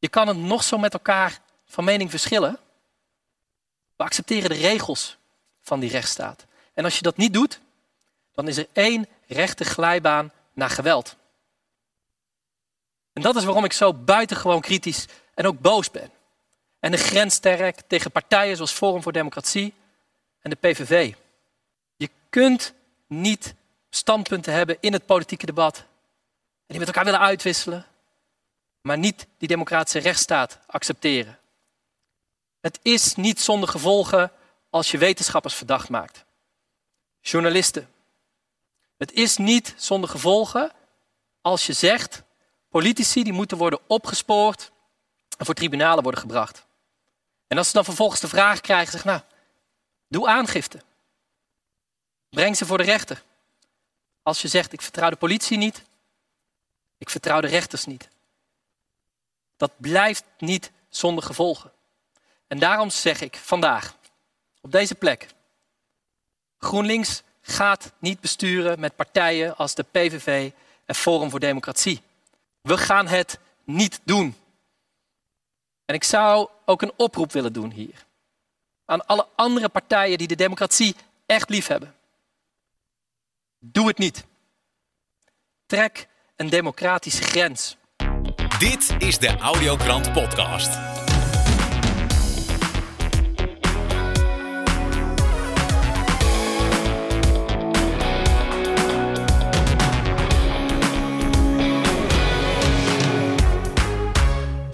Je kan het nog zo met elkaar van mening verschillen. We accepteren de regels van die rechtsstaat. En als je dat niet doet, dan is er één rechte glijbaan naar geweld. En dat is waarom ik zo buitengewoon kritisch en ook boos ben. En de grens sterk tegen partijen zoals Forum voor Democratie en de PVV. Je kunt niet standpunten hebben in het politieke debat en die met elkaar willen uitwisselen, maar niet die democratische rechtsstaat accepteren. Het is niet zonder gevolgen als je wetenschappers verdacht maakt. Journalisten. Het is niet zonder gevolgen als je zegt politici die moeten worden opgespoord en voor tribunalen worden gebracht. En als ze dan vervolgens de vraag krijgen, zeg nou, doe aangifte. Breng ze voor de rechter. Als je zegt, ik vertrouw de politie niet, ik vertrouw de rechters niet. Dat blijft niet zonder gevolgen. En daarom zeg ik vandaag, op deze plek, GroenLinks gaat niet besturen met partijen als de PVV en Forum voor Democratie. We gaan het niet doen. En ik zou ook een oproep willen doen hier. Aan alle andere partijen die de democratie echt lief hebben. Doe het niet. Trek een democratische grens. Dit is de Audiokrant Podcast.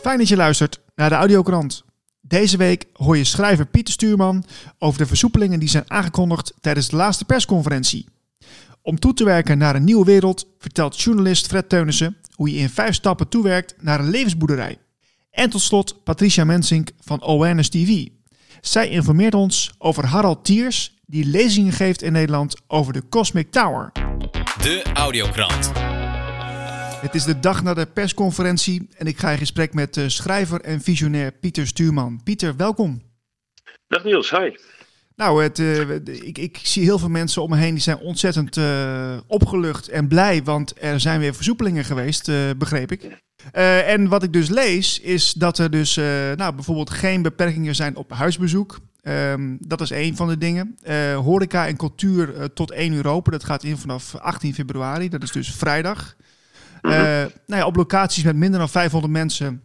Fijn dat je luistert naar de Audiokrant. Deze week hoor je schrijver Pieter Stuurman over de versoepelingen die zijn aangekondigd tijdens de laatste persconferentie. Om toe te werken naar een nieuwe wereld vertelt journalist Fred Teunissen hoe je in vijf stappen toewerkt naar een levensboerderij. En tot slot Patricia Mensink van Awareness TV. Zij informeert ons over Harald Tiers, die lezingen geeft in Nederland over de Cosmic Tower. De Audiokrant. Het is de dag na de persconferentie en ik ga in gesprek met uh, schrijver en visionair Pieter Stuurman. Pieter, welkom. Dag Niels, hi. Nou, het, uh, ik, ik, zie heel veel mensen om me heen die zijn ontzettend uh, opgelucht en blij, want er zijn weer versoepelingen geweest, begreep ik. en wat ik dus lees, is dat er dus nou, bijvoorbeeld geen beperkingen zijn op huisbezoek. Um, dat is één van de dingen. horeca en cultuur tot 1 uur open. Dat gaat in vanaf 18 februari. Dat is dus vrijdag. Nou ja, op locaties met minder dan 500 mensen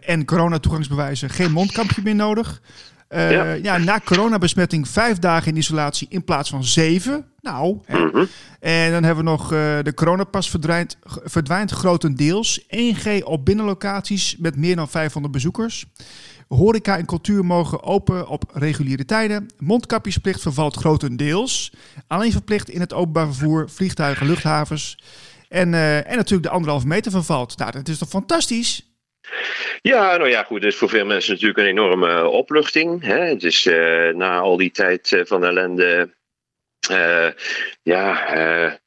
en coronatoegangsbewijzen geen mondkapje meer nodig. Uh, ja. ja. na coronabesmetting vijf dagen in isolatie in plaats van zeven. Nou, hè. Mm -hmm. en dan hebben we nog de coronapas verdwijnt, verdwijnt grotendeels. 1G op binnenlocaties met meer dan 500 bezoekers. Horeca en cultuur mogen open op reguliere tijden. Mondkapjesplicht vervalt grotendeels. Alleen verplicht in het openbaar vervoer, vliegtuigen, luchthavens. En, uh, en natuurlijk de anderhalve meter vervalt. Nou, dat is toch fantastisch? Ja, nou ja, goed. Het is voor veel mensen natuurlijk een enorme opluchting. Hè? Het is uh, na al die tijd van ellende. Ja,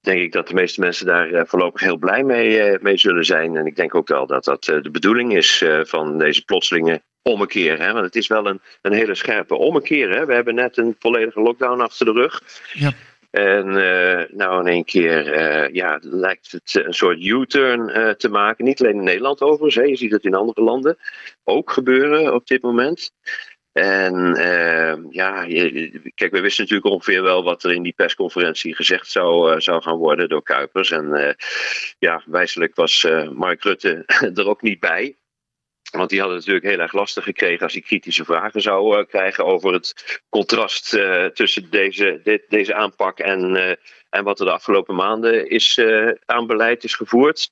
denk ik dat de meeste mensen daar voorlopig heel blij mee, mee zullen zijn. En ik denk ook wel dat dat de bedoeling is van deze plotselinge ommekeer. Hè? Want het is wel een, een hele scherpe ommekeer. Hè? We hebben net een volledige lockdown achter de rug. Ja. En uh, nou in één keer uh, ja, lijkt het een soort U-turn uh, te maken. Niet alleen in Nederland overigens, je ziet het in andere landen ook gebeuren op dit moment. En ja, je, kijk, we wisten natuurlijk ongeveer wel wat er in die persconferentie gezegd zou, zou gaan worden door Kuipers. En ja, wijselijk was Mark Rutte er ook niet bij. Want die hadden natuurlijk heel erg lastig gekregen als hij kritische vragen zou uh, krijgen over het contrast uh, tussen deze, deze aanpak en, uh, en wat er de afgelopen maanden is, aan beleid is gevoerd.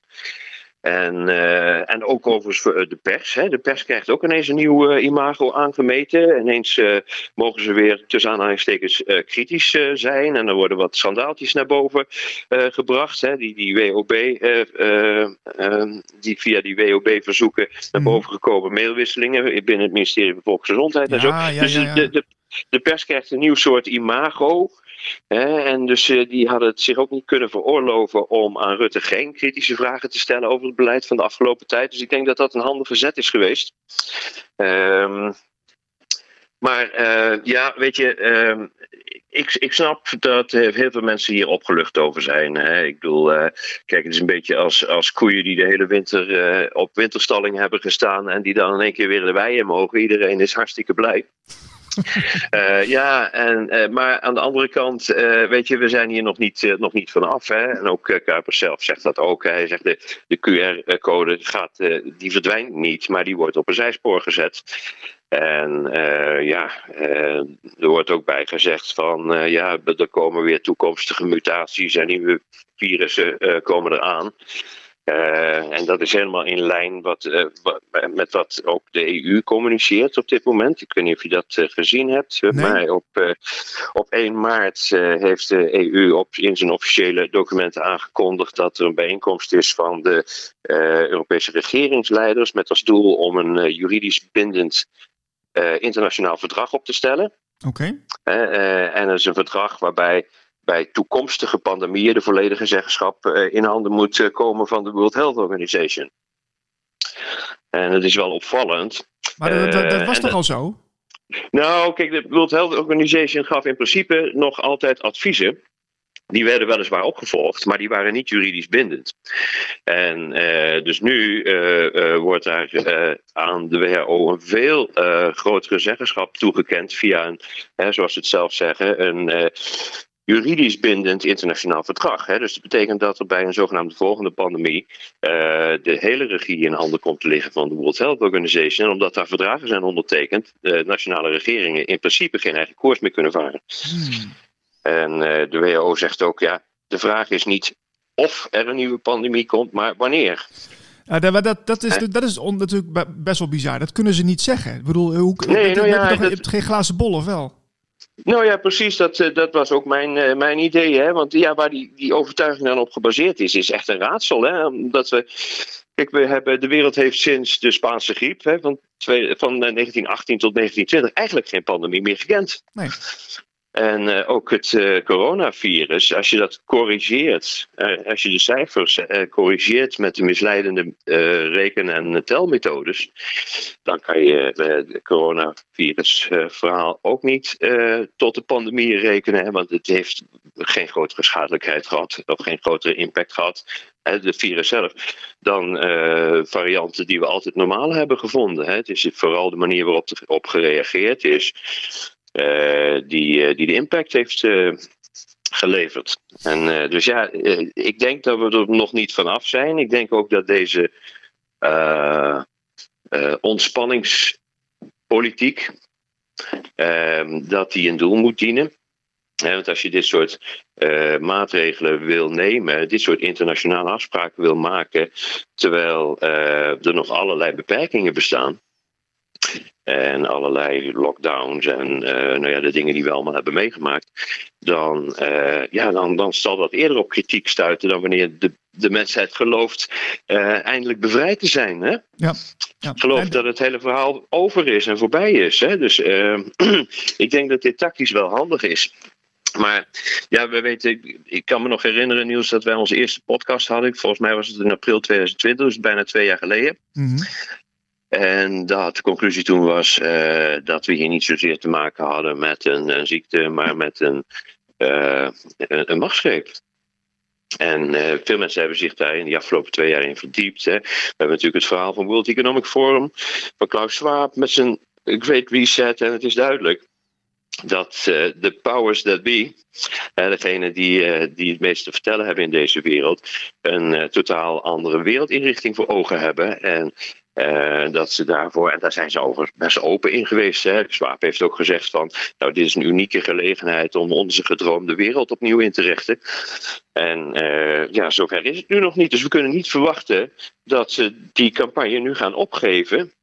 En, uh, en ook overigens de pers. Hè. De pers krijgt ook ineens een nieuw uh, imago aangemeten. Ineens uh, mogen ze weer tussen aanhalingstekens kritisch zijn. En er worden wat schandaaltjes naar boven gebracht. Hè. Die, die WOB, ehm, die via die WOB-verzoeken naar Mhm. boven gekomen mailwisselingen binnen het ministerie van Volksgezondheid en zo. Ja, dus ja. De, de, de pers krijgt een nieuw soort imago. En dus eh, die hadden het zich ook niet kunnen veroorloven om aan Rutte geen kritische vragen te stellen over het beleid van de afgelopen tijd. Dus ik denk dat dat een handige zet is geweest. Ehm, Maar eh, ja, weet je, ehm, ik, ik snap dat heel veel mensen hier opgelucht over zijn. Hè. Ik bedoel, eh, kijk, het is een beetje als, als koeien die de hele winter op winterstalling hebben gestaan en die dan in één keer weer de wei in mogen. Iedereen is hartstikke blij. Eh, ja, en, eh, maar aan de andere kant, eh, weet je, we zijn hier nog niet, nog niet vanaf. Hè? En ook Kuipers zelf zegt dat ook. Hij zegt de, de QR-code gaat, die verdwijnt niet, maar die wordt op een zijspoor gezet. En ja, er wordt ook bij gezegd van ja, er komen weer toekomstige mutaties en nieuwe virussen komen eraan. Uh, en dat is helemaal in lijn wat, uh, met wat ook de EU communiceert op dit moment. Ik weet niet of je dat uh, gezien hebt. Nee. Maar op, op 1 maart heeft de EU op, in zijn officiële documenten aangekondigd dat er een bijeenkomst is van de Europese regeringsleiders met als doel om een juridisch bindend internationaal verdrag op te stellen. Oké. Okay. en dat is een verdrag waarbij bij toekomstige pandemieën de volledige zeggenschap uh, in handen moet uh, komen van de World Health Organization. En het is wel opvallend. Maar dat, dat was toch al zo? Nou, kijk, de World Health Organization gaf in principe nog altijd adviezen. Die werden weliswaar opgevolgd, maar die waren niet juridisch bindend. En dus nu wordt daar aan de WHO een veel grotere zeggenschap toegekend via een, zoals ze het zelf zeggen, een juridisch bindend internationaal verdrag. Hè? Dus dat betekent dat er bij een zogenaamde volgende pandemie uh, de hele regie in handen komt te liggen van de World Health Organization. En omdat daar verdragen zijn ondertekend, de nationale regeringen in principe geen eigen koers meer kunnen varen. Hmm. En uh, de WHO zegt ook, ja, de vraag is niet of er een nieuwe pandemie komt, maar wanneer. Uh, dat, dat, dat, is, dat is on, natuurlijk best wel bizar. Dat kunnen ze niet zeggen. Ik bedoel, hoe, nee, nou ja, je, toch, je hebt geen glazen bol, of wel? Nou ja, precies. Dat, eh, dat was ook mijn, uh, mijn idee. Hè? Want ja, waar die, die overtuiging dan op gebaseerd is, is echt een raadsel. Hè? Omdat we. Kijk, we hebben, de wereld heeft sinds de Spaanse griep hè, van, twee, van 1918 tot 1920 eigenlijk geen pandemie meer gekend. Nee. En uh, ook het uh, coronavirus, als je dat corrigeert, uh, als je de cijfers corrigeert met de misleidende reken- en telmethodes, dan kan je het coronavirusverhaal ook niet tot de pandemie rekenen, want het heeft geen grotere schadelijkheid gehad of geen grotere impact gehad, het virus zelf, dan varianten die we altijd normaal hebben gevonden. Hè. Het is vooral de manier waarop er op gereageerd is. Uh, die, uh, die de impact heeft uh, geleverd. En dus ja, ik denk dat we er nog niet vanaf zijn. Ik denk ook dat deze ontspanningspolitiek dat die een doel moet dienen. want als je dit soort maatregelen wil nemen, dit soort internationale afspraken wil maken, terwijl er nog allerlei beperkingen bestaan, en allerlei lockdowns en uh, nou ja, de dingen die we allemaal hebben meegemaakt, dan, uh, ja, dan, dan zal dat eerder op kritiek stuiten dan wanneer de, de mensheid gelooft uh, eindelijk bevrijd te zijn. Hè? Ja. ja. Gelooft dat het hele verhaal over is en voorbij is. Hè? Dus ik denk dat dit tactisch wel handig is. Maar ja, we weten, ik kan me nog herinneren, Niels, dat wij onze eerste podcast hadden. Volgens mij was het in april 2020, dus bijna twee jaar geleden. Mm -hmm. En dat de conclusie toen was uh, dat we hier niet zozeer te maken hadden met een, een ziekte, maar met een, uh, een, machtsgreep. En uh, veel mensen hebben zich daar in de afgelopen twee jaar in verdiept. Hè. We hebben natuurlijk het verhaal van World Economic Forum, van Klaus Schwab met zijn Great Reset. En het is duidelijk dat de powers that be, uh, degene die, die het meeste te vertellen hebben in deze wereld, een totaal andere wereldinrichting voor ogen hebben. En uh, dat ze daarvoor, en daar zijn ze overigens best open in geweest. Hè. Swaap heeft ook gezegd van, nou dit is een unieke gelegenheid om onze gedroomde wereld opnieuw in te richten. En uh, ja, zover is het nu nog niet. Dus we kunnen niet verwachten dat ze die campagne nu gaan opgeven.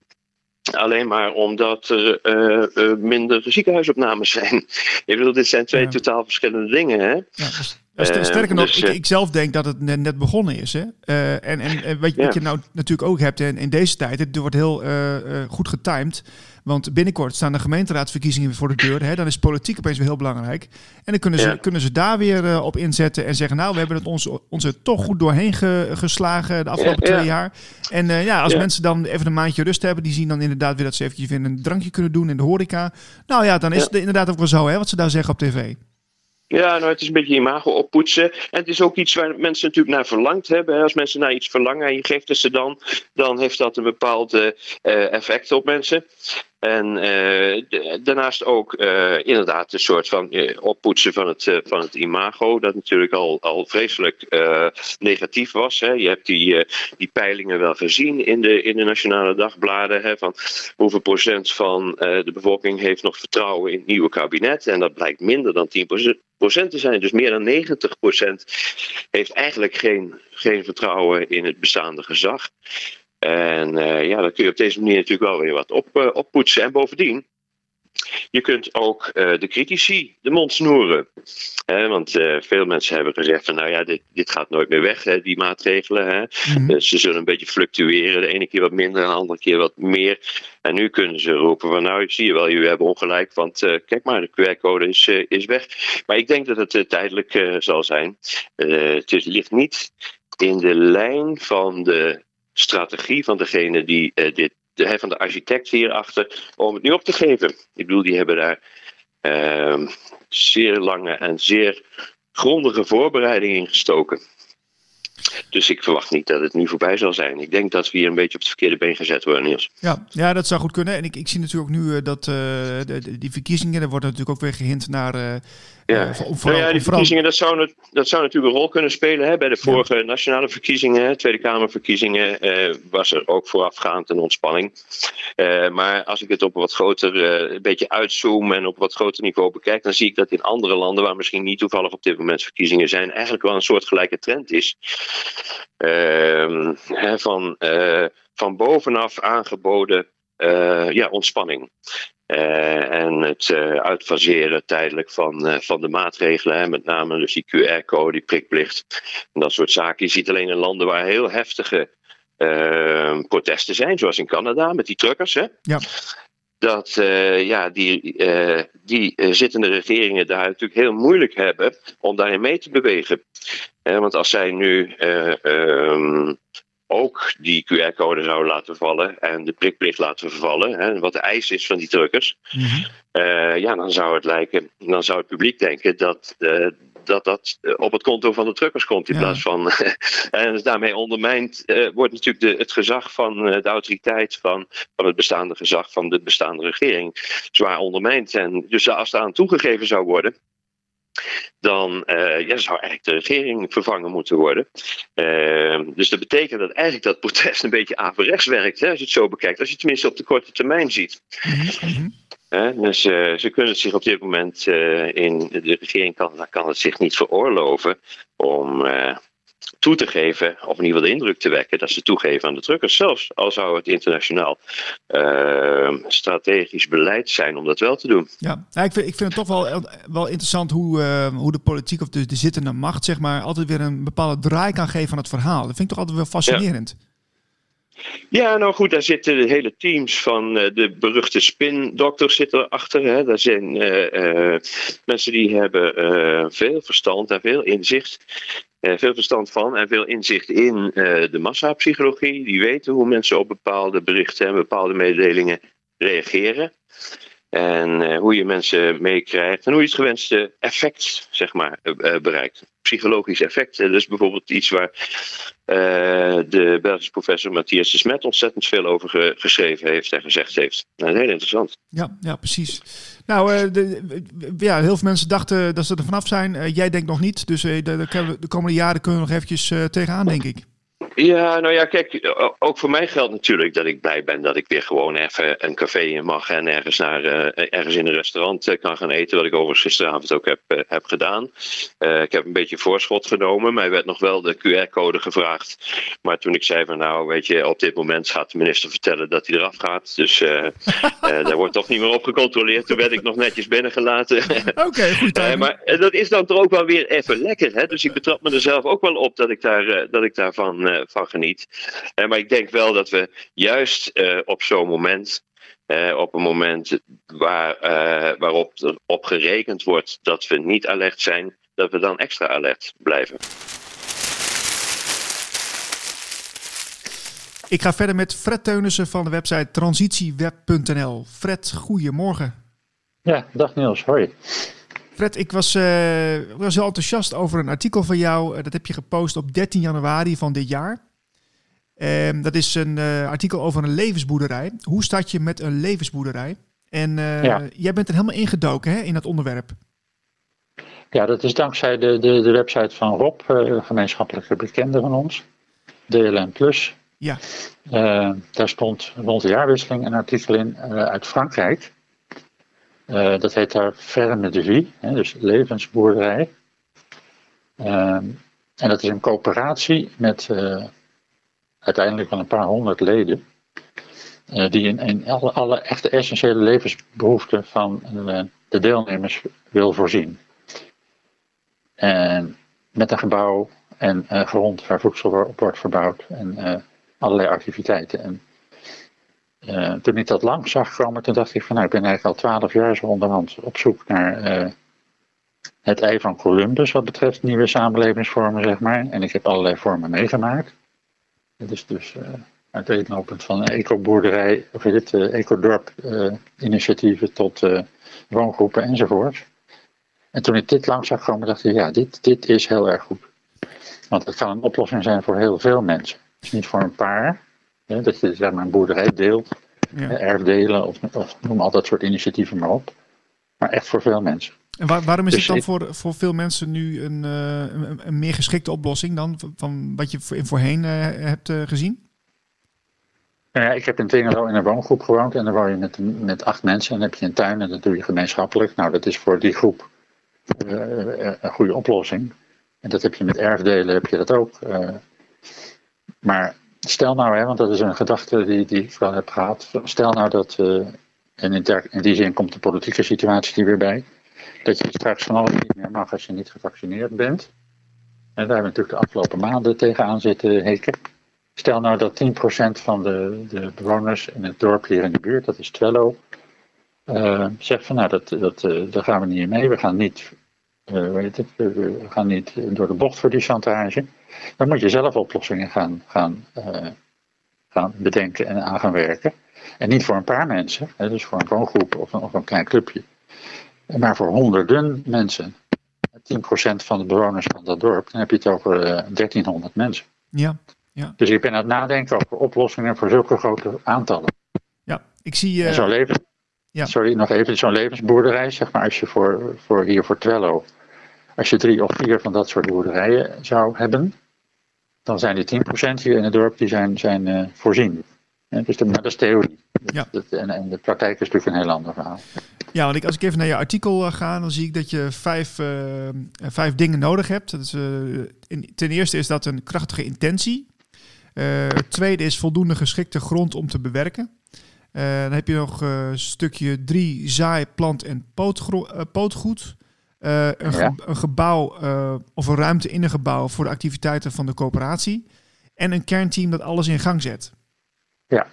Alleen maar omdat er uh, uh, minder ziekenhuisopnames zijn. Ik bedoel, dit zijn twee ja. totaal verschillende dingen. Hè? Ja, ster- sterker nog, dus, ik, eh, ik zelf denk dat het net, net begonnen is. Hè? Eh, en en eh, wat, je- wat je nou natuurlijk ook hebt in, in deze tijd, het wordt heel eh, eh, goed getimed. Want binnenkort staan de gemeenteraadsverkiezingen voor de deur. Hè? Dan is politiek opeens weer heel belangrijk. En dan kunnen ze, Ja. kunnen ze daar weer eh, op inzetten en zeggen... nou, we hebben het ons, ons er toch goed doorheen ge- geslagen de afgelopen Ja, ja. twee jaar. En eh, ja, als mensen dan even een maandje rust hebben... die zien dan inderdaad weer dat ze eventjes weer een drankje kunnen doen in de horeca. Nou ja, dan is het inderdaad ook wel zo, hè, wat ze daar zeggen op tv. Ja, nou, het is een beetje imago oppoetsen. En het is ook iets waar mensen natuurlijk naar verlangd hebben. Als mensen naar iets verlangen en je geeft het ze dan, dan heeft dat een bepaald eh, effect op mensen. En eh, daarnaast ook eh, inderdaad een soort van eh, oppoetsen van het, van het imago, dat natuurlijk al, al vreselijk negatief was. Hè. Je hebt die, die peilingen wel gezien in de, in de nationale dagbladen. Hè, van hoeveel procent van de bevolking heeft nog vertrouwen in het nieuwe kabinet. En dat blijkt minder dan 10 procent te zijn. Dus meer dan 90 procent heeft eigenlijk geen, geen vertrouwen in het bestaande gezag. En eh, ja, dan kun je op deze manier natuurlijk wel weer wat op, eh, oppoetsen. En bovendien, je kunt ook eh, de critici de mond snoeren. Hè, want veel mensen hebben gezegd van nou ja, dit, dit gaat nooit meer weg, hè, die maatregelen. Hè. Mhm. Ze zullen een beetje fluctueren. De ene keer wat minder, de andere keer wat meer. En nu kunnen ze roepen van nou, ik zie je wel, jullie hebben ongelijk. Want kijk maar, de QR-code is, is weg. Maar ik denk dat het tijdelijk zal zijn. Het ligt niet in de lijn van de strategie van degene die eh, dit, de, van de architect hierachter, om het nu op te geven. Ik bedoel, die hebben daar ehm, zeer lange en zeer grondige voorbereiding in gestoken. Dus ik verwacht niet dat het nu voorbij zal zijn. Ik denk dat we hier een beetje op het verkeerde been gezet worden, Niels. Ja, ja, dat zou goed kunnen. En ik, ik zie natuurlijk ook nu eh, dat eh, die verkiezingen, daar wordt natuurlijk ook weer gehint naar. Eh, Nou ja, die verkiezingen, dat zou, dat zou natuurlijk een rol kunnen spelen. Hè. Bij de vorige nationale verkiezingen, hè, Tweede Kamerverkiezingen, eh, was er ook voorafgaand een ontspanning. Eh, maar als ik het op een wat groter, eh, een beetje uitzoom en op wat groter niveau bekijk, dan zie ik dat in andere landen, waar misschien niet toevallig op dit moment verkiezingen zijn, eigenlijk wel een soort gelijke trend is. Ehm, hè, van, eh, van bovenaf aangeboden eh, ja, ontspanning. Eh, en het eh, uitfaseren tijdelijk van, eh, van de maatregelen. Hè, met name dus die QR-code, die prikplicht. En dat soort zaken. Je ziet alleen in landen waar heel heftige eh, protesten zijn. Zoals in Canada met die truckers. Hè, Ja. dat ja, die, die zittende regeringen daar natuurlijk heel moeilijk hebben om daarin mee te bewegen. Want als zij nu eh, ehm, ook die QR-code zouden laten vallen en de prikplicht laten vervallen, hè, wat de eis is van die truckers, Mhm. eh, ja, dan zou het lijken, dan zou het publiek denken dat. eh, dat dat eh, op het konto van de truckers komt in Ja. plaats van. en daarmee ondermijnd eh, wordt natuurlijk de, het gezag van de autoriteit van, van het bestaande gezag van de bestaande regering zwaar ondermijnd. En dus als daaraan toegegeven zou worden, dan eh, ja, zou eigenlijk de regering vervangen moeten worden. Eh, dus dat betekent dat eigenlijk dat protest een beetje averechts werkt, hè, als je het zo bekijkt. Als je het tenminste op de korte termijn ziet. Mhm. Hè, dus eh, ze kunnen het zich op dit moment in de regering kan, kan het zich niet veroorloven om toe te geven, of in ieder geval de indruk te wekken dat ze toegeven aan de drukkers. Zelfs al zou het internationaal eh, strategisch beleid zijn om dat wel te doen. Ja, ja ik, vind, ik vind het toch wel, wel interessant hoe, eh, hoe de politiek of de, de zittende macht zeg maar, altijd weer een bepaalde draai kan geven aan het verhaal. Dat vind ik toch altijd wel fascinerend. Ja, nou goed, daar zitten de hele teams van eh, de beruchte spindokters zitten erachter. Hè. Daar zijn eh, eh, mensen die hebben veel verstand en veel inzicht. Eh, veel verstand van en veel inzicht in eh, de massapsychologie. Die weten hoe mensen op bepaalde berichten en bepaalde mededelingen reageren. En eh, hoe je mensen meekrijgt en hoe je het gewenste effect zeg maar, eh, eh, bereikt. Psychologisch effect. is bijvoorbeeld iets waar de Belgische professor Matthias de Smet ontzettend veel over ge- geschreven heeft en gezegd heeft. Nou, heel interessant. Ja, ja, precies. Nou, de, ja, heel veel mensen dachten dat ze er vanaf zijn. Jij denkt nog niet. Dus de, de, de komende jaren kunnen we nog eventjes tegenaan, denk ik. Ja, nou ja, kijk, ook voor mij geldt natuurlijk dat ik blij ben dat ik weer gewoon even een café in mag en ergens, naar, uh, ergens in een restaurant uh, kan gaan eten, wat ik overigens gisteravond ook heb, uh, heb gedaan. ik heb een beetje voorschot genomen, mij werd nog wel de QR-code gevraagd. Maar toen ik zei van nou, weet je, op dit moment gaat de minister vertellen dat hij eraf gaat. Dus daar wordt toch niet meer op gecontroleerd. Toen werd ik nog netjes binnengelaten. Oké, okay, goed. maar dat is dan toch ook wel weer even lekker, hè? Dus ik betrap me er zelf ook wel op dat ik, daar, dat ik daarvan van geniet. Uh, maar ik denk wel dat we juist uh, op zo'n moment, uh, op een moment waar, waarop er op gerekend wordt dat we niet alert zijn, dat we dan extra alert blijven. Ik ga verder met Fred Teunissen van de website transitieweb.nl. Fred, goedemorgen. Ja, dag Niels, hoi. Fred, ik was, uh, was heel enthousiast over een artikel van jou. dat heb je gepost op 13 januari van dit jaar. Um, dat is een uh, artikel over een levensboerderij. Hoe start je met een levensboerderij? En ja. jij bent er helemaal ingedoken hè, in dat onderwerp. Ja, dat is dankzij de, de, de website van Rob, gemeenschappelijke bekende van ons, DLM Plus. Ja. daar stond rond de jaarwisseling een artikel in uit Frankrijk. Dat heet daar Ferme de Vie, hè, dus levensboerderij. Ehm, en dat is een coöperatie met uiteindelijk wel een paar honderd leden. Uh, die in, alle, echte essentiële levensbehoeften van de deelnemers wil voorzien. En met een gebouw en grond waar voedsel op wordt verbouwd en allerlei activiteiten. En toen ik dat lang zag komen, toen dacht ik van nou, ik ben eigenlijk al twaalf jaar zo onderhand op zoek naar het ei van Columbus wat betreft nieuwe samenlevingsvormen, zeg maar. En ik heb allerlei vormen meegemaakt. Het is dus uh, uiteenlopend van eco-boerderij, of het uh, eco-dorp-initiatieven uh, tot woongroepen enzovoort. En toen ik dit langs zag komen, dacht ik, ja, dit, dit is heel erg goed. Want het kan een oplossing zijn voor heel veel mensen. Niet voor een paar, hè, dat je zeg maar een boerderij deelt, ja. erfdelen of, of noem al dat soort initiatieven maar op. Maar echt voor veel mensen. En waar, waarom is dus het dan voor, voor veel mensen nu een, uh, een, een, meer geschikte oplossing dan van wat je in voorheen uh, hebt uh, gezien? Nou ja, ik heb in Tingerlo in een woongroep gewoond en dan woon je met, met acht mensen en dan heb je een tuin en dat doe je gemeenschappelijk. Nou, dat is voor die groep een goede oplossing. En dat heb je met erfdelen, heb je dat ook. maar stel nou, hè, want dat is een gedachte die, die ik wel heb gehad. Stel nou dat, en in, die zin komt de politieke situatie hier weer bij dat je straks van alles niet meer mag als je niet gevaccineerd bent. En daar hebben we natuurlijk de afgelopen maanden tegenaan zitten heken. Stel nou dat 10% van de, de bewoners in het dorp hier in de buurt, dat is Twello, uh, zegt van nou, dat, dat, uh, daar gaan we niet mee. We gaan niet, weet het, we gaan niet door de bocht voor die chantage. Dan moet je zelf oplossingen gaan, gaan, gaan bedenken en aan gaan werken. En niet voor een paar mensen, hè, dus voor een woongroep of een, of een klein clubje. Maar voor honderden mensen, 10% van de bewoners van dat dorp, dan heb je het over uh, eh, 1300 mensen. Ja, ja. Dus ik ben aan het nadenken over oplossingen voor zulke grote aantallen. Ja, ik zie... Uh... Zo'n leven... ja. Sorry, nog even. Zo'n levensboerderij, zeg maar, als je voor, voor hier voor Twello, als je drie of vier van dat soort boerderijen zou hebben, dan zijn die 10% hier in het dorp, die zijn, zijn uh, voorzien. Ja, dus de, maar dat is theorie. Ja. en, en, de praktijk is natuurlijk een heel ander verhaal. Ja, want ik, als ik even naar je artikel uh, ga, dan zie ik dat je vijf, uh, vijf dingen nodig hebt. Dat is, in, ten eerste is dat een krachtige intentie. het tweede is voldoende geschikte grond om te bewerken. dan heb je nog stukje drie, zaai, plant en pootgoed. Een, ge een, gebouw of een ruimte in een gebouw voor de activiteiten van de coöperatie. En een kernteam dat alles in gang zet. Ja,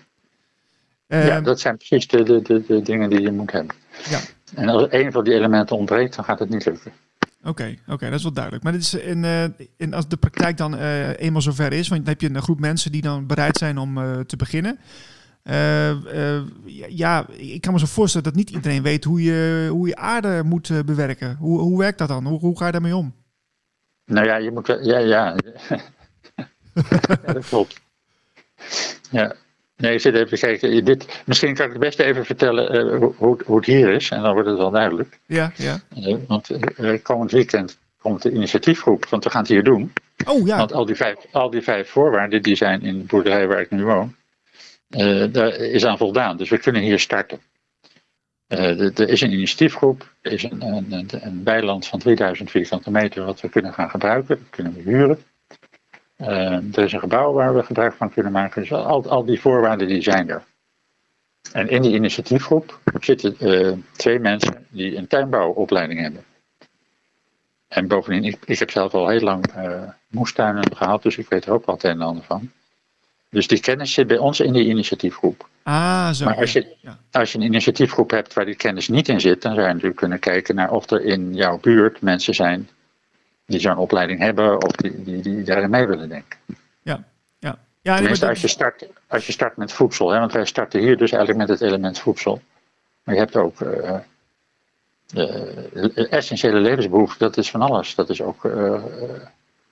ja ehm, dat zijn precies de, de, de, de, dingen die je moet hebben. Ja. En als een van die elementen ontbreekt, dan gaat het niet lukken. Oké, oké, dat is wel duidelijk. Maar dit is in, uh, in, als de praktijk dan eenmaal zover is, want dan heb je een groep mensen die dan bereid zijn om te beginnen. Ja, ik kan me zo voorstellen dat niet iedereen weet hoe je, hoe je aarde moet bewerken. Hoe, hoe werkt dat dan? Hoe, hoe ga je daarmee om? Nou ja, je moet. Ja, ja. ja dat klopt. Ja, Nee, ik zit even te kijken. Dit, misschien kan ik het beste even vertellen uh, hoe, hoe, het hier is. En dan wordt het wel duidelijk. Ja, ja. Want komend weekend komt de initiatiefgroep, want we gaan het hier doen. Oh ja, Want al die vijf, al die vijf voorwaarden die zijn in de boerderij waar ik nu woon, eh, daar is aan voldaan. Dus we kunnen hier starten. Eh, er- is een initiatiefgroep, er is een, een, een, weiland van 3000 vierkante meter wat we kunnen gaan gebruiken, dat kunnen we huren. Eh, er is een gebouw waar we gebruik van kunnen maken. Dus al, al die voorwaarden die zijn er. En in die initiatiefgroep zitten twee mensen die een tuinbouwopleiding hebben. En bovendien, ik, heb zelf al heel lang moestuinen gehad, dus ik weet er ook het een en ander van. Dus die kennis zit bij ons in die initiatiefgroep. ah zo. Maar als je, Ja. als je een initiatiefgroep hebt waar die kennis niet in zit, dan zou je natuurlijk kunnen kijken naar of er in jouw buurt mensen zijn die zo'n opleiding hebben of die, die, die daarin mee willen denken. Ja, ja. ja Tenminste, dat- als je start, als je start met voedsel, hè, want wij starten hier dus eigenlijk met het element voedsel. Maar je hebt ook eh, essentiële levensbehoeften, dat is van alles. Dat is ook eh,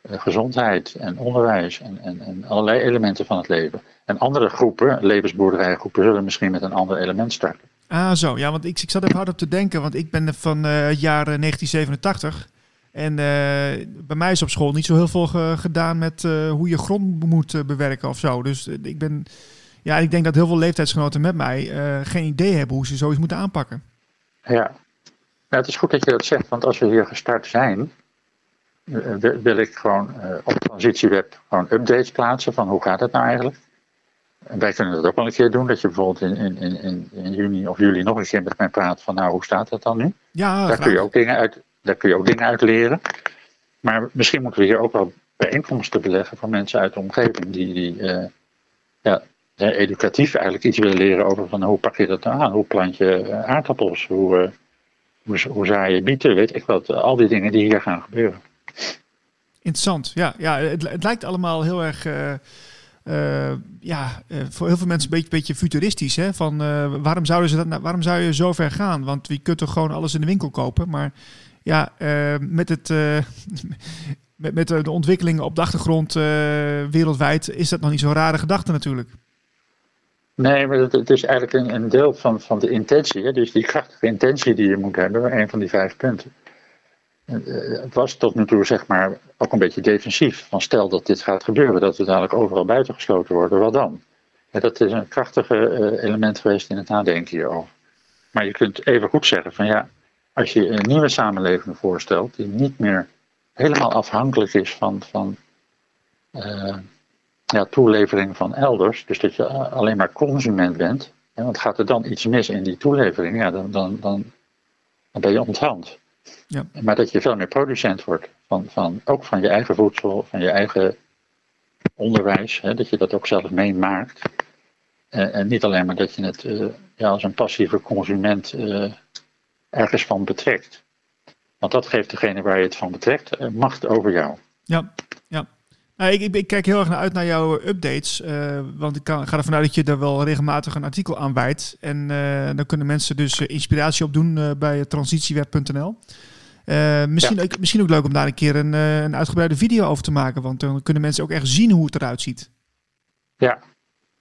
gezondheid en onderwijs en, en, en allerlei elementen van het leven. En andere groepen, levensboerderijgroepen, zullen misschien met een ander element starten. Ah, zo. Ja, want ik, ik zat even hard op te denken, want ik ben van eh, het jaar eh, 1987. En eh, bij mij is op school niet zo heel veel ge- gedaan met eh, hoe je grond moet eh, bewerken of zo. Dus eh, ik ben, ja, ik denk dat heel veel leeftijdsgenoten met mij eh, geen idee hebben hoe ze zoiets moeten aanpakken. Ja. ja, het is goed dat je dat zegt, want als we hier gestart zijn, eh, wil- wil ik gewoon eh, op Transitieweb gewoon updates plaatsen van hoe gaat het nou eigenlijk. En wij kunnen dat ook wel een keer doen, dat je bijvoorbeeld in, in, in, in- juni of juli nog een keer met mij praat van nou hoe staat het dan nu. Ja, Daar kun, je ook dingen uit, daar kun je ook dingen uit leren. Maar misschien moeten we hier ook wel bijeenkomsten beleggen van mensen uit de omgeving die, die eh, ja, eh, educatief eigenlijk iets willen leren over van hoe pak je dat nou aan, hoe plant je eh, aardappels, hoe, eh, hoe, hoe zaai je bieten, weet ik wat. Al die dingen die hier gaan gebeuren. Interessant. Ja, ja het, het lijkt allemaal heel erg. eh, eh, ja, eh, voor heel veel mensen een beetje, beetje futuristisch. Hè? Van, waarom, zouden ze dat, nou- waarom zou je zo ver gaan? Want je kunt toch gewoon alles in de winkel kopen. Maar ja, met, het, met, met de ontwikkelingen op de achtergrond wereldwijd is dat nog niet zo'n rare gedachte natuurlijk. Nee, maar het, het is eigenlijk een, een deel van, van de intentie. Hè? Dus die krachtige intentie die je moet hebben, een van die vijf punten. Eh, Het was tot nu toe zeg maar ook een beetje defensief. Van stel dat dit gaat gebeuren, dat we dadelijk overal buitengesloten worden, wat dan? Ja, dat is een krachtige eh, element geweest in het nadenken hierover. Maar je kunt even goed zeggen van ja, als je een nieuwe samenleving voorstelt, die niet meer helemaal afhankelijk is van, van eh, ja, toelevering van elders, dus dat je alleen maar consument bent, hè, want gaat er dan iets mis in die toelevering, ja, dan, dan, dan, dan ben je onthand. Ja. Maar dat je veel meer producent wordt, van, van, ook van je eigen voedsel, van je eigen onderwijs, hè, dat je dat ook zelf meemaakt. En, en niet alleen maar dat je het eh, ja, als een passieve consument eh, ergens van betrekt. Want dat geeft degene waar je het van betrekt eh, macht over jou. Ja. Nou, ik, ik, ik kijk heel erg naar uit naar jouw updates. eh, want ik kan, ga ervan uit dat je er wel regelmatig een artikel aan wijdt. En eh, dan kunnen mensen dus eh, inspiratie opdoen eh bij transitieweb.nl. Misschien, ook, misschien ook leuk om daar een keer een, een uitgebreide video over te maken. Want dan kunnen mensen ook echt zien hoe het eruit ziet. Ja,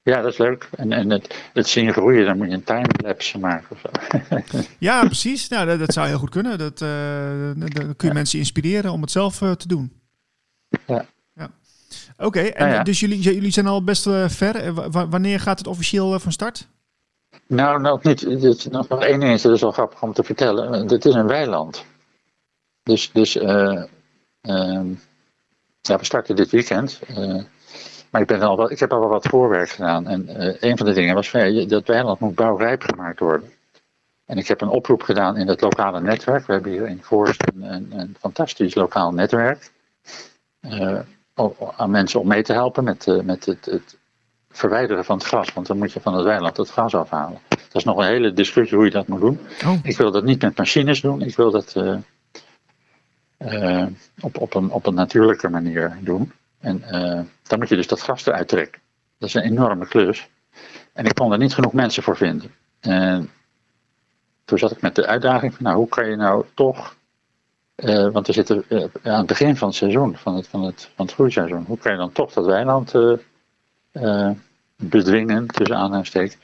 ja dat is leuk. En, en het, het zien groeien, dan moet je een timelapse maken. Of zo. Ja, precies. Nou, dat, dat zou heel goed kunnen. Dat, dan- kun je mensen inspireren om het zelf te doen. Ja. Oké, en ja. dus jullie, jullie zijn al best eh, ver. Eh, wa- wa- wanneer gaat het officieel eh, van start? Nou, nog niet. Is nog nog één ding, is, dat is wel grappig om te vertellen. Het is een weiland. Dus, dus eh, ehm, ja, we starten dit weekend. maar ik, ben al wel, ik heb al wel wat voorwerk gedaan. En een van de dingen was van, dat weiland moet bouwrijp gemaakt worden. En ik heb een oproep gedaan in het lokale netwerk. We hebben hier in Voorst een, een, een fantastisch lokaal netwerk. Aan mensen om mee te helpen met, eh, met het, het verwijderen van het gras. Want dan moet je van het weiland het gras afhalen. Dat is nog een hele discussie hoe je dat moet doen. Oh. Ik wil dat niet met machines doen. Ik wil dat eh, eh, op, op, een, op een natuurlijke manier doen. En dan moet je dus dat gras eruit trekken. Dat is een enorme klus. En ik kon er niet genoeg mensen voor vinden. En toen zat ik met de uitdaging van, nou, hoe kan je nou toch... eh, want we zitten eh, aan het begin van het seizoen, van het, van, het, van het groeiseizoen. Hoe kan je dan toch dat weiland eh, bedwingen, tussen aanhalingstekens.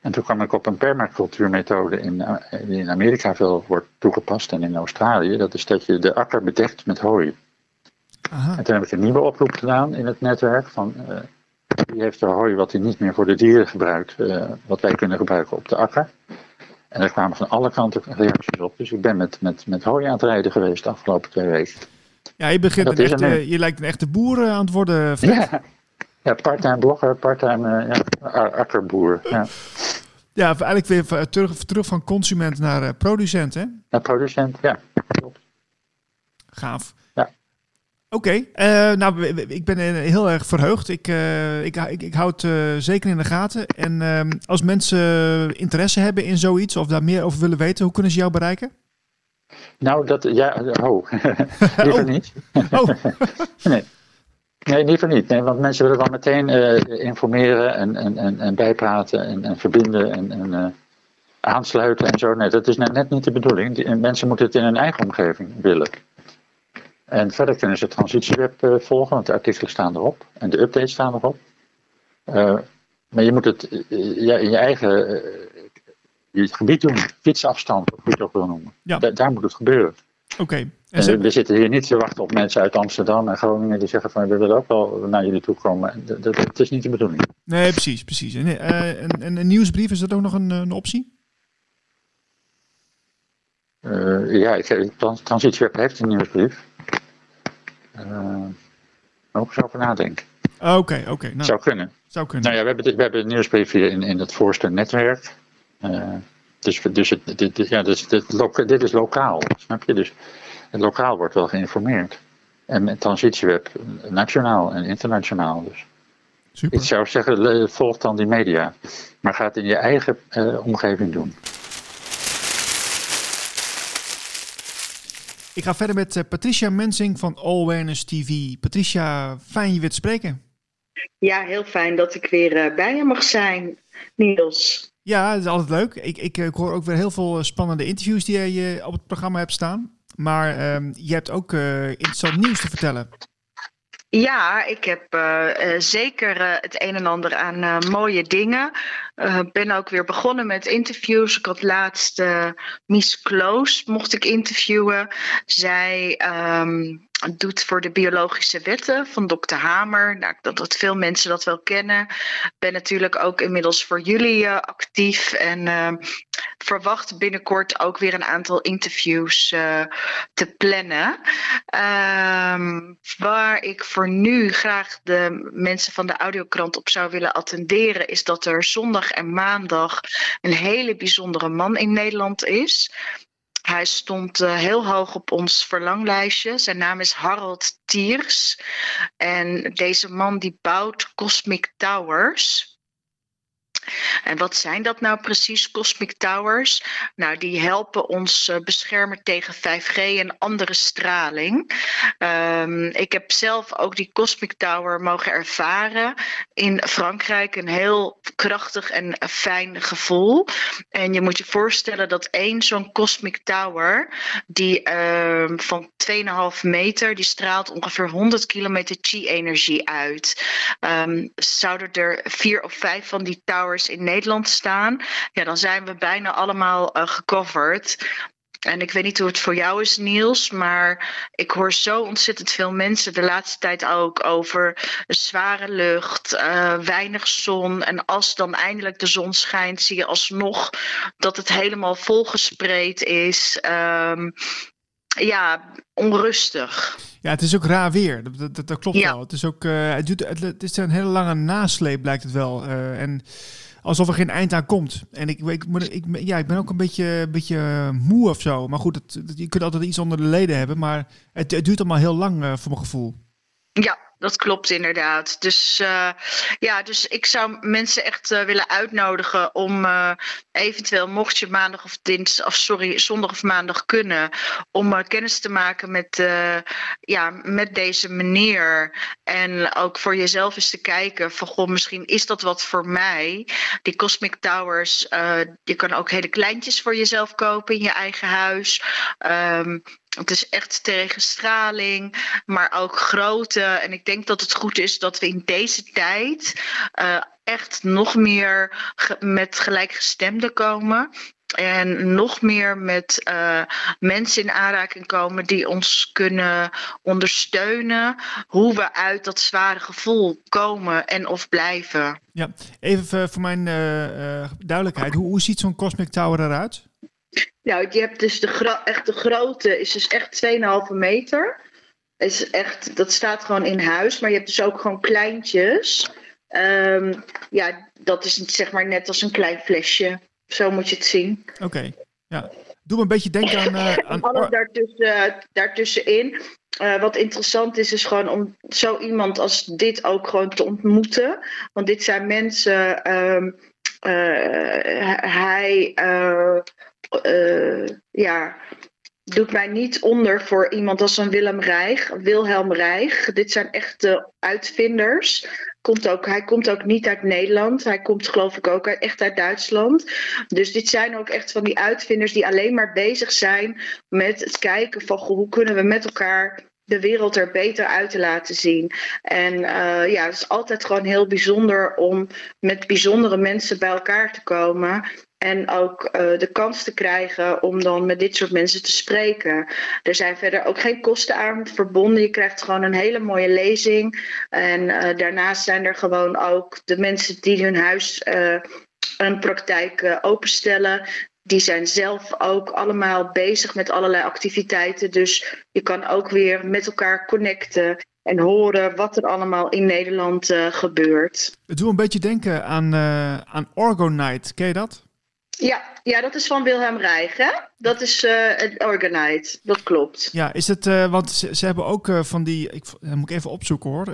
En toen kwam ik op een permacultuurmethode in, die in Amerika veel wordt toegepast en in Australië. Dat is dat je de akker bedekt met hooi. Aha. En toen heb ik een nieuwe oproep gedaan in het netwerk van wie heeft er hooi wat hij niet meer voor de dieren gebruikt, wat wij kunnen gebruiken op de akker. En daar kwamen van alle kanten reacties op. Dus ik ben met, met, met hooi aan het rijden geweest de afgelopen twee weken. Ja, je, begint een echte, je lijkt een echte boer aan het worden, Fred. Ja, ja part-time blogger, part-time uh, ja, akkerboer. Ja. ja, eigenlijk weer terug, terug van consument naar producent, hè? Naar producent, ja. Klopt. Gaaf. Oké, okay. uh, nou, ik ben heel erg verheugd. Ik, uh, ik, ik, ik hou het uh, zeker in de gaten. En uh, als mensen interesse hebben in zoiets of daar meer over willen weten, hoe kunnen ze jou bereiken? Nou, dat, ja, oh, liever Oh. niet. Oh, Nee. Nee, liever niet. Nee, want mensen willen dan meteen eh, informeren en, en, en, en bijpraten en, en verbinden en, en eh, aansluiten en zo. Nee, dat is net, net niet de bedoeling. Die, mensen moeten het in hun eigen omgeving willen. En verder kunnen ze Transitieweb eh, volgen, want de artikelen staan erop en de updates staan erop. Eh, maar je moet het eh, ja, in je eigen je gebied doen, fietsafstand, of hoe je het ook wil noemen. Ja. Da- daar moet het gebeuren. oké. En En ze- we zitten hier niet te wachten op mensen uit Amsterdam en Groningen die zeggen van we willen ook wel naar jullie toe komen. Dat, dat, dat is niet de bedoeling. Nee, precies, precies. En, en, en een nieuwsbrief, is dat ook nog een, een optie? Ja, ik, ik- Trans- Transitieweb heeft een nieuwsbrief. Uh, ook eens over nadenken. Ah, Oké, oké. Nou, Zou kunnen. zou kunnen. Nou ja, we hebben, de- we hebben een nieuwsbrief hier in, in het voorste netwerk. Eh, dus dus het, dit, ja, dus dit, loka- dit is lokaal, snap je? Dus het lokaal wordt wel geïnformeerd. En met Transitieweb nationaal en internationaal. Dus. Super. Ik zou zeggen, volg dan die media. Maar ga het in je eigen eh, omgeving doen. Ik ga verder met eh, Patricia Mensing van All Awareness TV. Patricia, fijn je weer te spreken. Ja, heel fijn dat ik weer eh, bij je mag zijn, Niels. Ja, dat is altijd leuk. Ik, ik, eh, ik hoor ook weer heel veel spannende interviews die eh, op het programma hebt staan. Maar ehm, je hebt ook interessant nieuws te vertellen. Ja, ik heb eh, eh, zeker eh, het een en ander aan mooie dingen. Ik ben ook weer begonnen met interviews. Ik had laatst Miss Kloos mocht ik interviewen. Zij ehm, doet voor de biologische wetten van Dr. Hamer. Nou, dat, dat veel mensen dat wel kennen. Ik ben natuurlijk ook inmiddels voor jullie eh, actief. En ehm, verwacht binnenkort ook weer een aantal interviews eh, te plannen. Ehm, waar ik voor nu graag de mensen van de audiokrant op zou willen attenderen, is dat er zondag en maandag een hele bijzondere man in Nederland is. Hij stond eh, heel hoog op ons verlanglijstje. Zijn naam is Harold Tiers. En deze man die bouwt Cosmic Towers. En wat zijn dat nou precies, Cosmic Towers? Nou, die helpen ons eh, beschermen tegen 5G en andere straling. Um, ik heb zelf ook die Cosmic Tower mogen ervaren in Frankrijk. Een heel krachtig en fijn gevoel. En je moet je voorstellen dat één zo'n Cosmic Tower, die um, van 2,5 meter, die straalt ongeveer 100 kilometer chi-energie uit. Um, zouden er vier of vijf van die towers in Nederland staan, ja, dan zijn we bijna allemaal uh, gecoverd. En ik weet niet hoe het voor jou is, Niels, maar ik hoor zo ontzettend veel mensen de laatste tijd ook over zware lucht, uh, weinig zon. En als dan eindelijk de zon schijnt, zie je alsnog dat het helemaal volgespreid is. Um, ja, onrustig. Ja, het is ook raar weer. Dat, dat, dat klopt ja. wel. Het is ook, uh, het, duurt, het, het, is een hele lange nasleep, blijkt het wel. Uh, en alsof er geen eind aan komt. En ik, ik, ik, ja, ik ben ook een beetje, beetje moe of zo. Maar goed, het, je kunt altijd iets onder de leden hebben. Maar het, het duurt allemaal heel lang uh, voor mijn gevoel. Ja, dat klopt inderdaad. Dus uh, ja, dus ik zou mensen echt uh, willen uitnodigen om uh, eventueel, mocht je maandag of dinsdag, of sorry, zondag of maandag kunnen, om kennis te maken met, ja, met deze meneer. En ook voor jezelf eens te kijken van, goh, misschien is dat wat voor mij. Die Cosmic Towers, je kan ook hele kleintjes voor jezelf kopen in je eigen huis. Um, het is echt tegen straling, maar ook grootte. En ik denk dat het goed is dat we in deze tijd uh, echt nog meer met gelijkgestemden komen. En nog meer met eh, mensen in aanraking komen die ons kunnen ondersteunen. Hoe we uit dat zware gevoel komen en of blijven. Ja, even eh, voor mijn eh, eh, duidelijkheid. Hoe, hoe ziet zo'n Cosmic Tower eruit? Nou, je hebt dus de, gro- echt de grote, is dus echt 2,5 meter. Is echt, dat staat gewoon in huis, maar je hebt dus ook gewoon kleintjes. Ehm, ja, dat is zeg maar net als een klein flesje. Zo moet je het zien. Oké, ja. Doe me een beetje denken aan... eh, En aan alles daartussen, daartussenin. Eh, wat interessant is, is gewoon om zo iemand als dit ook gewoon te ontmoeten. Want dit zijn mensen. ehm, eh, hij. Eh, ja. Doet mij niet onder voor iemand als een Willem Rijg, Wilhelm Rijg. Dit zijn echte uitvinders. Komt ook, hij komt ook niet uit Nederland. Hij komt geloof ik ook echt uit Duitsland. Dus dit zijn ook echt van die uitvinders die alleen maar bezig zijn met het kijken van hoe kunnen we met elkaar de wereld er beter uit te laten zien. En eh, ja, het is altijd gewoon heel bijzonder om met bijzondere mensen bij elkaar te komen. En ook eh, de kans te krijgen om dan met dit soort mensen te spreken. Er zijn verder ook geen kosten aan verbonden. Je krijgt gewoon een hele mooie lezing. En eh, daarnaast zijn er gewoon ook de mensen die hun huis eh, een praktijk openstellen. Die zijn zelf ook allemaal bezig met allerlei activiteiten. Dus je kan ook weer met elkaar connecten en horen wat er allemaal in Nederland gebeurt. Het doet een beetje denken aan, aan Orgonite. Ken je dat? Ja, ja, dat is van Wilhelm Rijg, hè? Dat is eh het Organite, dat klopt. Ja, is het, eh, want ze, ze hebben ook eh, van die, ik, dat moet ik even opzoeken hoor.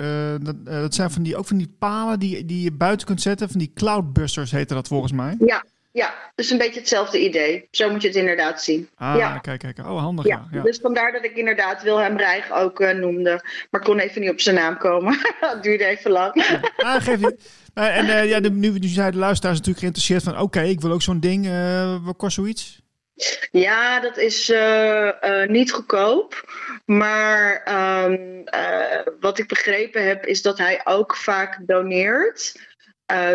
Dat, dat zijn van die, ook van die palen die, die je buiten kunt zetten. Van die cloudbusters heette dat volgens mij. Ja, ja, dus een beetje hetzelfde idee. Zo moet je het inderdaad zien. Ah, Ja. kijk, kijk. Oh, handig Ja, ja. dus vandaar dat ik inderdaad Wilhelm Rijg ook noemde. Maar kon even niet op zijn naam komen. dat duurde even lang. Ah, geef niet. Eh, en eh, ja, nu, nu zijn de luisteraars natuurlijk geïnteresseerd van... Oké, ik wil ook zo'n ding. eh, wat kost zoiets? Ja, dat is niet goedkoop. Maar ehm, eh, wat ik begrepen heb, is dat hij ook vaak doneert.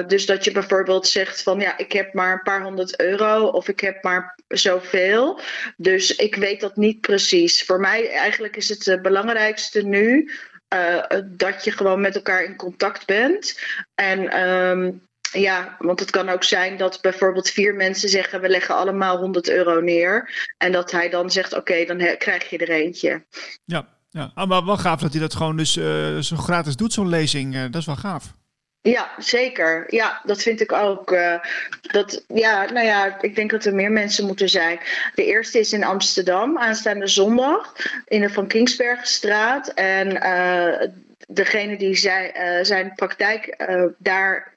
Dus dat je bijvoorbeeld zegt van ja, ik heb maar een paar honderd euro of ik heb maar zoveel. Dus ik weet dat niet precies. Voor mij eigenlijk is het belangrijkste nu eh, dat je gewoon met elkaar in contact bent. En ehm, ja, want het kan ook zijn dat bijvoorbeeld vier mensen zeggen: we leggen allemaal 100 euro neer. En dat hij dan zegt: oké, dan krijg je er eentje. Ja, ja. Ah, maar wel gaaf dat hij dat gewoon dus eh, zo gratis doet, zo'n lezing. Eh, dat is wel gaaf. Ja, zeker. Ja, dat vind ik ook. eh, dat, ja, nou ja, ik denk dat er meer mensen moeten zijn. De eerste is in Amsterdam, aanstaande zondag, in de Van Kingsbergstraat. En eh, degene die zij, eh, zijn praktijk daar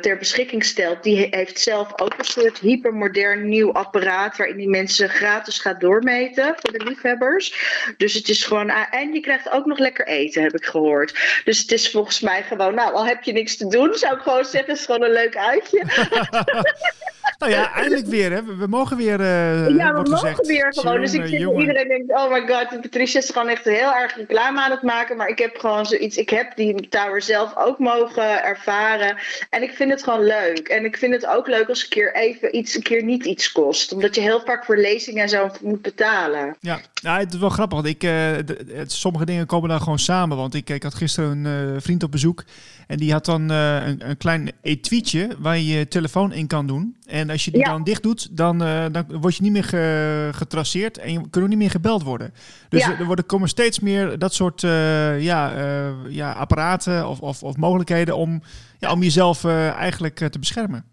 ter beschikking stelt, die he- heeft zelf ook een soort hypermodern nieuw apparaat waarin die mensen gratis gaat doormeten voor de liefhebbers. Dus het is gewoon, ah, en je krijgt ook nog lekker eten, heb ik gehoord. Dus het is volgens mij gewoon, nou, al heb je niks te doen, zou ik gewoon zeggen, het is gewoon een leuk uitje. Nou ja, eindelijk weer. Hè. We, we mogen weer, eh ja, we mogen gezegd. weer gewoon. Dus ik jongen. iedereen denkt, oh my god, Patricia is gewoon echt heel erg reclame aan het maken. Maar ik heb gewoon zoiets, ik heb die tower zelf ook mogen ervaren. En ik vind het gewoon leuk. En ik vind het ook leuk als een keer even iets, een keer niet iets kost. Omdat je heel vaak voor lezingen en zo moet betalen. Ja, nou, het is wel grappig. Want ik, de- het- sommige dingen komen dan gewoon samen. Want ik, ik had gisteren een eh, vriend op bezoek. En die had dan een, een klein etuietje waar je je telefoon in kan doen. En als je die Ja. dan dicht doet, dan, eh, dan word je niet meer ge- getraceerd. En je kunt ook niet meer gebeld worden. Dus Ja. er, worden, komen steeds meer dat soort eh, ja, eh, ja, apparaten of, of, of mogelijkheden om, ja, om jezelf eigenlijk te beschermen.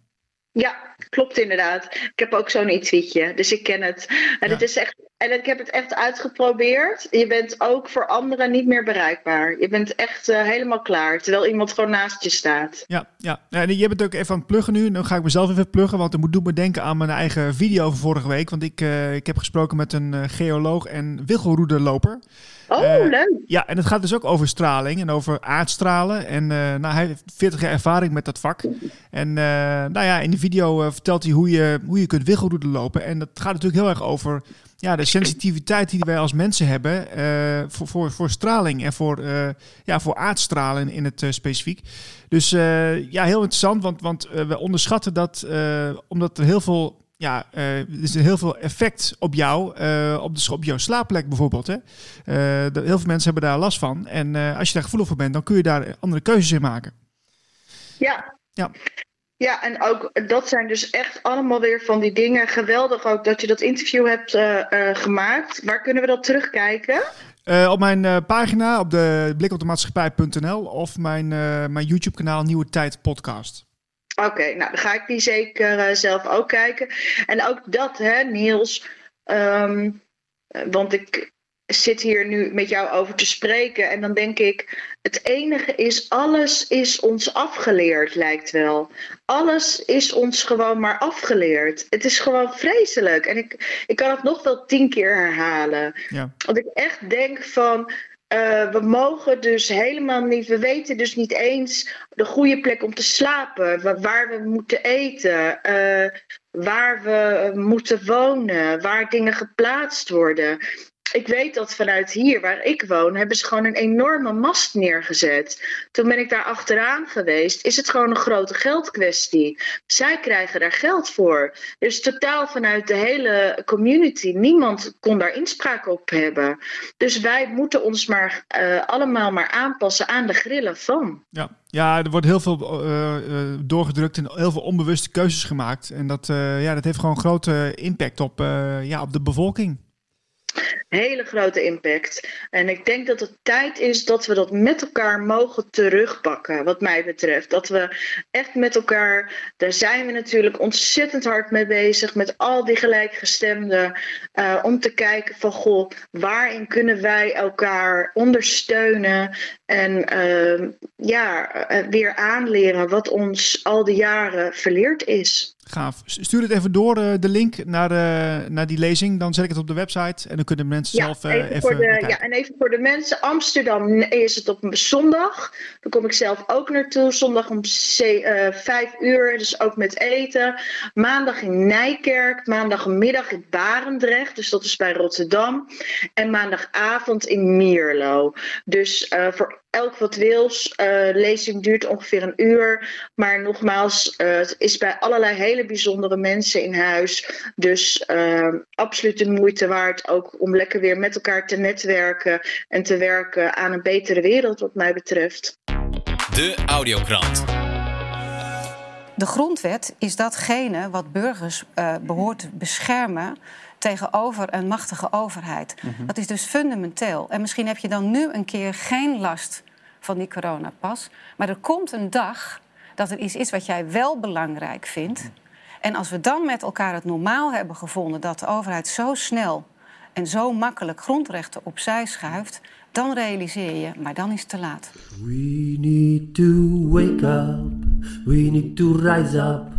Ja, klopt inderdaad. Ik heb ook zo'n etuietje, dus ik ken het. En, Ja. het is echt, en ik heb het echt uitgeprobeerd. Je bent ook voor anderen niet meer bereikbaar. Je bent echt eh, helemaal klaar, terwijl iemand gewoon naast je staat. Ja, ja. en je bent ook even aan het pluggen nu. Dan ga ik mezelf even pluggen, want het moet doen me denken aan mijn eigen video van vorige week. Want ik, eh, ik heb gesproken met een eh, geoloog en wiggelroederloper. Oh, leuk. Ja, en het gaat dus ook over straling en over aardstralen. En nou, hij heeft 40 jaar ervaring met dat vak. En nou ja, in de video vertelt hij hoe je, hoe je kunt wiggelroeden lopen. En dat gaat natuurlijk heel erg over ja, de sensitiviteit die wij als mensen hebben eh, voor, voor, voor straling en voor, uh, ja, voor aardstralen in het uh, specifiek. Dus ja, heel interessant, want, want we onderschatten dat omdat er heel veel, ja, er is heel veel effect op jou, op, de, op jouw slaapplek bijvoorbeeld. Hè? heel veel mensen hebben daar last van. En als je daar gevoelig voor bent, dan kun je daar andere keuzes in maken. Ja. Ja. Ja, en ook dat zijn dus echt allemaal weer van die dingen. Geweldig ook dat je dat interview hebt uh, uh, gemaakt. Waar kunnen we dat terugkijken? Uh, op mijn pagina op de blikopdemaatschappij.nl of mijn, mijn YouTube kanaal Nieuwe Tijd Podcast. Oké, nou dan ga ik die zeker zelf ook kijken. En ook dat, hè, Niels. Um, want ik, zit hier nu met jou over te spreken. En dan denk ik, het enige is, alles is ons afgeleerd, lijkt wel. Alles is ons gewoon maar afgeleerd. Het is gewoon vreselijk. En ik, ik kan het nog wel tien keer herhalen. Ja. Want ik echt denk van. Uh, we mogen dus helemaal niet, we weten dus niet eens de goede plek om te slapen, waar we moeten eten, uh, waar we moeten wonen, waar dingen geplaatst worden ik weet dat vanuit hier waar ik woon, hebben ze gewoon een enorme mast neergezet. Toen ben ik daar achteraan geweest. Is het gewoon een grote geldkwestie? Zij krijgen daar geld voor. Dus totaal vanuit de hele community. Niemand kon daar inspraak op hebben. Dus wij moeten ons maar uh, allemaal maar aanpassen aan de grillen van. Ja, ja er wordt heel veel uh, uh, doorgedrukt en heel veel onbewuste keuzes gemaakt. En dat, ja, dat heeft gewoon grote impact op, ja, op de bevolking. Hele grote impact. En ik denk dat het tijd is dat we dat met elkaar mogen terugpakken, wat mij betreft. Dat we echt met elkaar, daar zijn we natuurlijk ontzettend hard mee bezig, met al die gelijkgestemden, uh, om te kijken van goh, waarin kunnen wij elkaar ondersteunen en uh, ja, uh, weer aanleren wat ons al die jaren verleerd is. Gaaf. Stuur het even door, uh, de link naar, uh, naar die lezing. Dan zet ik het op de website en dan kunnen mensen ja, zelf uh, even, even voor de, Ja, en even voor de mensen. Amsterdam is het op zondag. Dan kom ik zelf ook naartoe. Zondag om vijf uur, dus ook met eten. Maandag in Nijkerk. Maandagmiddag in Barendrecht, dus dat is bij Rotterdam. En maandagavond in Mierlo. Dus voor elk wat wils. Uh, lezing duurt ongeveer een uur. Maar nogmaals, uh, het is bij allerlei hele bijzondere mensen in huis. Dus uh, absoluut de moeite waard ook om lekker weer met elkaar te netwerken. En te werken aan een betere wereld wat mij betreft. De Audiokrant. De grondwet is datgene wat burgers behoort te beschermen tegenover een machtige overheid. Mm-hmm. Dat is dus fundamenteel. En misschien heb je dan nu een keer geen last van die coronapas. Maar er komt een dag dat er iets is wat jij wel belangrijk vindt. En als we dan met elkaar het normaal hebben gevonden dat de overheid zo snel en zo makkelijk grondrechten opzij schuift, dan realiseer je, maar dan is het te laat. We need to wake up. We need to rise up.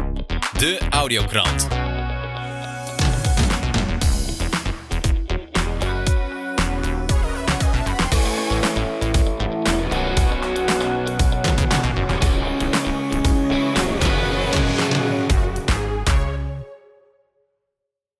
De Audiokrant.